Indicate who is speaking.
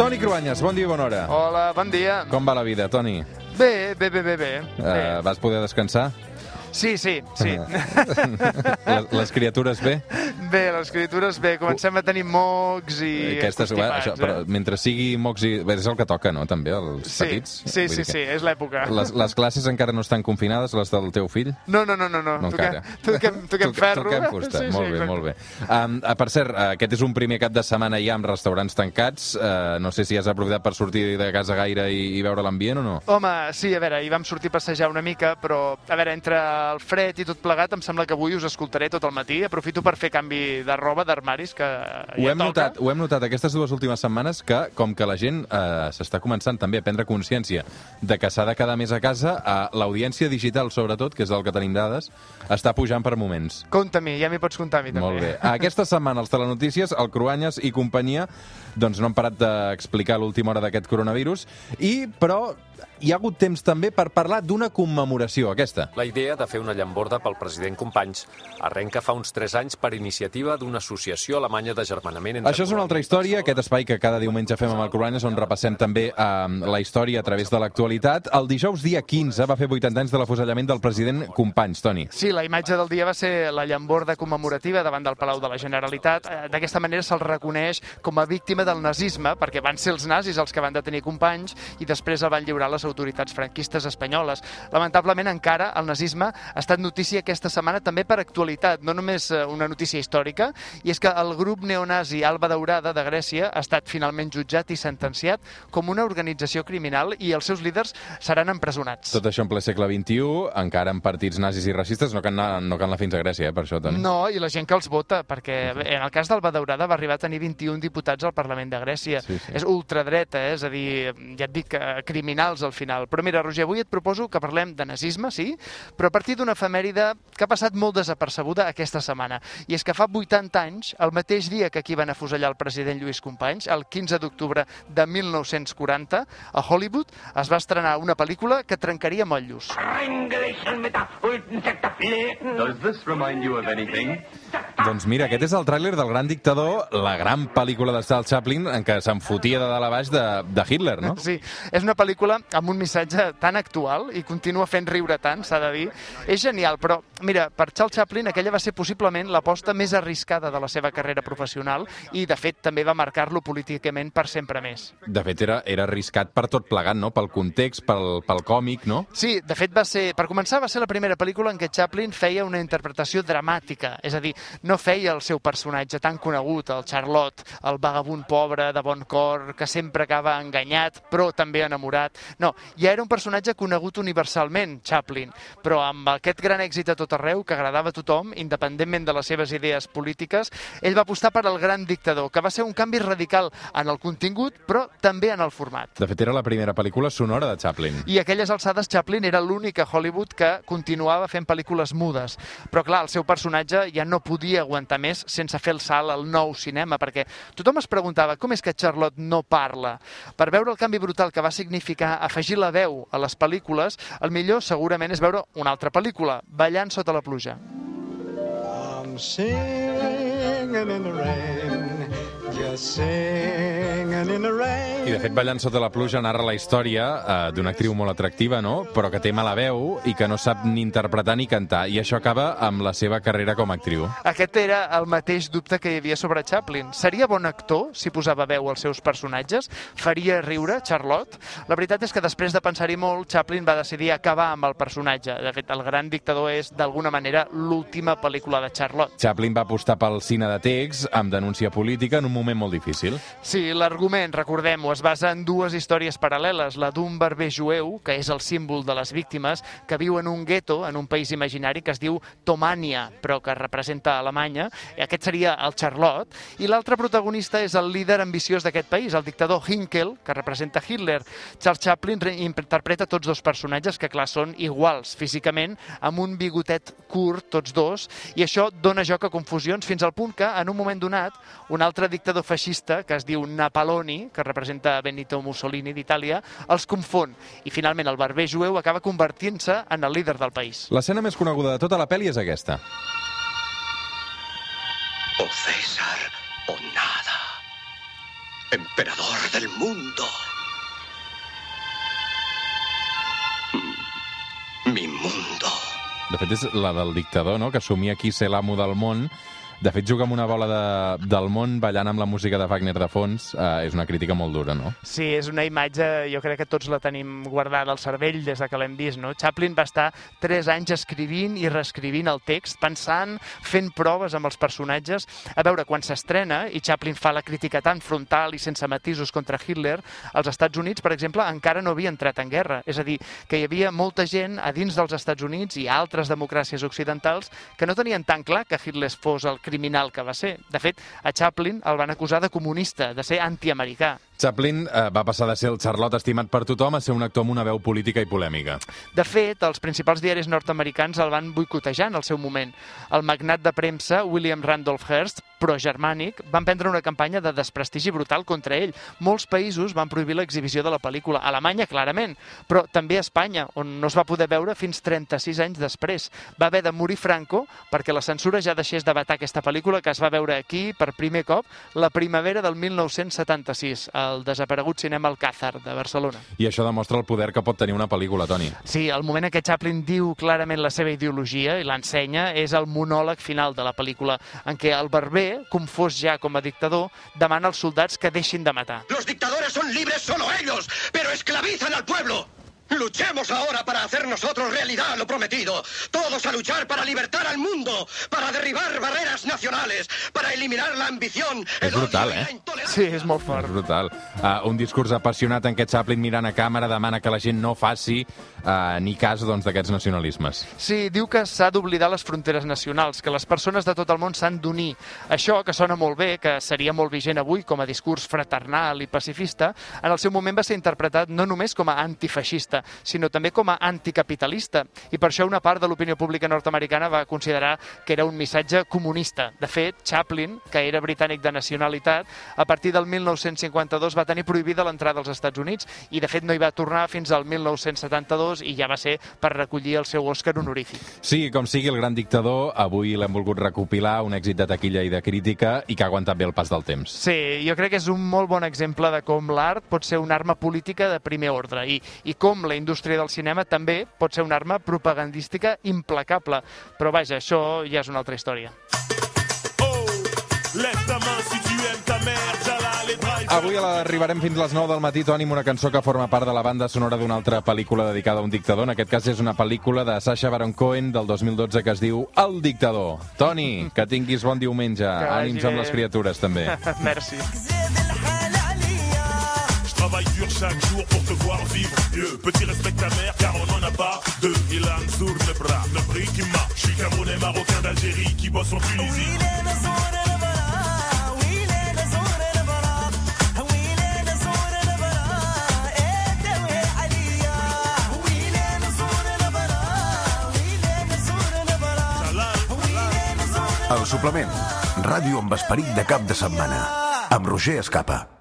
Speaker 1: Toni Cruanyes, bon dia i bona hora.
Speaker 2: Hola, bon dia.
Speaker 1: Com va la vida, Toni?
Speaker 2: Bé, bé, bé, bé, bé. bé.
Speaker 1: Uh, vas poder descansar?
Speaker 2: Sí, sí, sí.
Speaker 1: les, les criatures bé?
Speaker 2: Bé, les criatures bé. Comencem a tenir mocs i
Speaker 1: Aquestes,
Speaker 2: constipats,
Speaker 1: això, però
Speaker 2: eh?
Speaker 1: mentre sigui mocs i... Bé, és el que toca, no?, també, els
Speaker 2: Sí,
Speaker 1: petits.
Speaker 2: sí,
Speaker 1: Vull
Speaker 2: sí, sí, és l'època.
Speaker 1: Les, les classes encara no estan confinades, les del teu fill?
Speaker 2: No, no, no, no. no.
Speaker 1: No
Speaker 2: toquem, toquem, toquem ferro.
Speaker 1: Toquem fusta,
Speaker 2: Sí,
Speaker 1: molt
Speaker 2: sí,
Speaker 1: bé,
Speaker 2: exacte.
Speaker 1: molt bé. Um, uh, per cert, uh, aquest és un primer cap de setmana ja amb restaurants tancats. Uh, no sé si has aprofitat per sortir de casa gaire i, i veure l'ambient o no?
Speaker 2: Home, sí, a veure, hi vam sortir a passejar una mica, però, a veure, entre el fred i tot plegat, em sembla que avui us escoltaré tot el matí. Aprofito per fer canvi de roba, d'armaris, que
Speaker 1: Ho
Speaker 2: ja
Speaker 1: hem,
Speaker 2: toca.
Speaker 1: notat, ho hem notat aquestes dues últimes setmanes que, com que la gent eh, s'està començant també a prendre consciència de que s'ha de quedar més a casa, eh, l'audiència digital, sobretot, que és del que tenim dades, està pujant per moments.
Speaker 2: Compte-m'hi, ja m'hi pots comptar a mi també.
Speaker 1: Molt bé. Aquesta setmana, els telenotícies, el Cruanyes i companyia, doncs no han parat d'explicar l'última hora d'aquest coronavirus, i, però, hi ha hagut temps també per parlar d'una commemoració, aquesta.
Speaker 3: La idea de fer una llamborda pel president Companys arrenca fa uns 3 anys per iniciativa d'una associació alemanya de germanament entre...
Speaker 1: Això és una altra història, aquest espai que cada diumenge fem amb el Cruanyes, on repassem també eh, la història a través de l'actualitat. El dijous dia 15 va fer 80 anys de l'afusellament del president Companys, Toni.
Speaker 2: Sí, la imatge del dia va ser la llamborda commemorativa davant del Palau de la Generalitat. Eh, D'aquesta manera se'l reconeix com a víctima del nazisme, perquè van ser els nazis els que van detenir companys i després el van lliurar les autoritats franquistes espanyoles. Lamentablement, encara el nazisme ha estat notícia aquesta setmana també per actualitat, no només eh, una notícia històrica, i és que el grup neonazi Alba Daurada de Grècia ha estat finalment jutjat i sentenciat com una organització criminal i els seus líders seran empresonats.
Speaker 1: Tot això en ple segle XXI, encara amb partits nazis i racistes, no cal anar, no cal anar fins a Grècia, eh, per això, Toni.
Speaker 2: No, i la gent que els vota, perquè en el cas d'Alba Daurada va arribar a tenir 21 diputats al Parlament de Grècia.
Speaker 1: Sí, sí.
Speaker 2: És ultradreta, eh? és a dir, ja et dic, eh, criminals al final. Però mira, Roger, avui et proposo que parlem de nazisme, sí, però a partir d'una efemèride que ha passat molt desapercebuda aquesta setmana. I és que fa 80 anys, el mateix dia que aquí van afusellar el president Lluís Companys, el 15 d'octubre de 1940, a Hollywood es va estrenar una pel·lícula que trencaria motllos.
Speaker 4: Does this remind you of anything?
Speaker 1: Doncs mira, aquest és el tràiler del Gran Dictador, la gran pel·lícula de Charles Chaplin en què se'n fotia de dalt a baix de, de Hitler, no?
Speaker 2: Sí, és una pel·lícula amb un missatge tan actual i continua fent riure tant, s'ha de dir. És genial, però mira, per Charles Chaplin aquella va ser possiblement l'aposta més arriscada de la seva carrera professional i, de fet, també va marcar-lo políticament per sempre més.
Speaker 1: De fet, era, era arriscat per tot plegat, no? Pel context, pel, pel còmic, no?
Speaker 2: Sí, de fet va ser, per començar, va ser la primera pel·lícula en què Chaplin feia una interpretació dramàtica, és a dir, no feia el seu personatge tan conegut, el Charlotte, el vagabund pobre de bon cor, que sempre acaba enganyat, però també enamorat. No, ja era un personatge conegut universalment, Chaplin, però amb aquest gran èxit a tot arreu, que agradava a tothom, independentment de les seves idees polítiques, ell va apostar per al gran dictador, que va ser un canvi radical en el contingut, però també en el format.
Speaker 1: De fet, era la primera pel·lícula sonora de Chaplin.
Speaker 2: I aquelles alçades Chaplin era l'únic a Hollywood que continuava fent pel·lícules mudes. Però clar, el seu personatge ja no podia aguantar més sense fer el salt al nou cinema, perquè tothom es preguntava com és que Charlotte no parla. Per veure el canvi brutal que va significar afegir la veu a les pel·lícules, el millor segurament és veure una altra pel·lícula, Ballant sota la pluja.
Speaker 5: I'm singing in the rain, just singing in the rain.
Speaker 1: I, de fet, Ballant sota la pluja narra la història eh, d'una actriu molt atractiva, no?, però que té mala veu i que no sap ni interpretar ni cantar, i això acaba amb la seva carrera com a actriu.
Speaker 2: Aquest era el mateix dubte que hi havia sobre Chaplin. Seria bon actor si posava veu als seus personatges? Faria riure Charlotte? La veritat és que després de pensar-hi molt, Chaplin va decidir acabar amb el personatge. De fet, El gran dictador és, d'alguna manera, l'última pel·lícula de Charlotte.
Speaker 1: Chaplin va apostar pel cine de text amb denúncia política en un moment molt difícil.
Speaker 2: Sí, l'argument, recordem-ho, es basa en dues històries paral·leles. La d'un barber jueu, que és el símbol de les víctimes, que viu en un gueto, en un país imaginari que es diu Tomània, però que representa Alemanya. I aquest seria el Charlotte. I l'altre protagonista és el líder ambiciós d'aquest país, el dictador Hinkel, que representa Hitler. Charles Chaplin re- interpreta tots dos personatges que, clar, són iguals físicament, amb un bigotet curt, tots dos, i això dona joc a confusions fins al punt que, en un moment donat, un altre dictador feixista, que es diu Napaloni, que representa Benito Mussolini d'Itàlia, els confon. I finalment el barber jueu acaba convertint-se en el líder del país.
Speaker 1: L'escena més coneguda de tota la pel·li és aquesta.
Speaker 6: O César o nada.
Speaker 7: emperador del mundo. Mm, Mi mundo.
Speaker 1: De fet, és la del dictador, no?, que assumia aquí ser l'amo del món. De fet, juga amb una bola de, del món ballant amb la música de Wagner de fons. Eh, és una crítica molt dura, no?
Speaker 2: Sí, és una imatge, jo crec que tots la tenim guardada al cervell des de que l'hem vist, no? Chaplin va estar tres anys escrivint i reescrivint el text, pensant, fent proves amb els personatges. A veure, quan s'estrena, i Chaplin fa la crítica tan frontal i sense matisos contra Hitler, als Estats Units, per exemple, encara no havia entrat en guerra. És a dir, que hi havia molta gent a dins dels Estats Units i altres democràcies occidentals que no tenien tan clar que Hitler fos el criminal que va ser. De fet, a Chaplin el van acusar de comunista, de ser antiamericà.
Speaker 1: Chaplin eh, va passar de ser el Charlot estimat per tothom a ser un actor amb una veu política i polèmica.
Speaker 2: De fet, els principals diaris nord-americans el van boicotejar en el seu moment. El magnat de premsa, William Randolph Hearst, pro-germànic, van prendre una campanya de desprestigi brutal contra ell. Molts països van prohibir l'exhibició de la pel·lícula. Alemanya, clarament, però també a Espanya, on no es va poder veure fins 36 anys després. Va haver de morir Franco perquè la censura ja deixés de vetar aquesta pel·lícula que es va veure aquí per primer cop la primavera del 1976, al desaparegut cinema Alcázar de Barcelona.
Speaker 1: I això demostra el poder que pot tenir una pel·lícula, Toni.
Speaker 2: Sí, el moment en què Chaplin diu clarament la seva ideologia i l'ensenya és el monòleg final de la pel·lícula, en què el barber, confós ja com a dictador, demana als soldats que deixin de matar.
Speaker 7: Los dictadores son libres solo ellos, pero esclavizan al pueblo. Luchemos ahora para hacer nosotros realidad lo prometido. Todos a luchar para libertar al mundo, para derribar barreras nacionales, para eliminar la ambición, odio
Speaker 1: brutal, eh?
Speaker 2: Sí, és molt
Speaker 1: És
Speaker 2: fort.
Speaker 1: brutal. Uh, un discurs apassionat en què Chaplin, mirant a càmera, demana que la gent no faci uh, ni cas doncs, d'aquests nacionalismes.
Speaker 2: Sí, diu que s'ha d'oblidar les fronteres nacionals, que les persones de tot el món s'han d'unir. Això, que sona molt bé, que seria molt vigent avui com a discurs fraternal i pacifista, en el seu moment va ser interpretat no només com a antifeixista, sinó també com a anticapitalista. I per això una part de l'opinió pública nord-americana va considerar que era un missatge comunista. De fet, Chaplin, que era britànic de nacionalitat, a partir del 1952 va tenir prohibida l'entrada als Estats Units i, de fet, no hi va tornar fins al 1972 i ja va ser per recollir el seu Òscar honorífic.
Speaker 1: Sí, com sigui, el gran dictador, avui l'hem volgut recopilar, un èxit de taquilla i de crítica i que ha aguantat bé el pas del temps.
Speaker 2: Sí, jo crec que és un molt bon exemple de com l'art pot ser una arma política de primer ordre i, i com la indústria del cinema també pot ser una arma propagandística implacable. Però vaja, això ja és una altra història.
Speaker 1: Avui arribarem fins les 9 del matí, Toni, amb una cançó que forma part de la banda sonora d'una altra pel·lícula dedicada a un dictador. En aquest cas és una pel·lícula de Sacha Baron Cohen del 2012 que es diu El dictador. Toni, que tinguis bon diumenge. Ànims amb les criatures, també.
Speaker 2: Merci.
Speaker 8: Travaille dur chaque jour pour te voir vivre mieux. Petit respecte ta mère car on n'en a pas deux. Il a un sur le bras, le prix qui marche. Je suis Camerounais, Marocain d'Algérie qui bosse en Tunisie.
Speaker 9: El suplement. Ràdio amb esperit de cap de setmana. Amb Roger Escapa.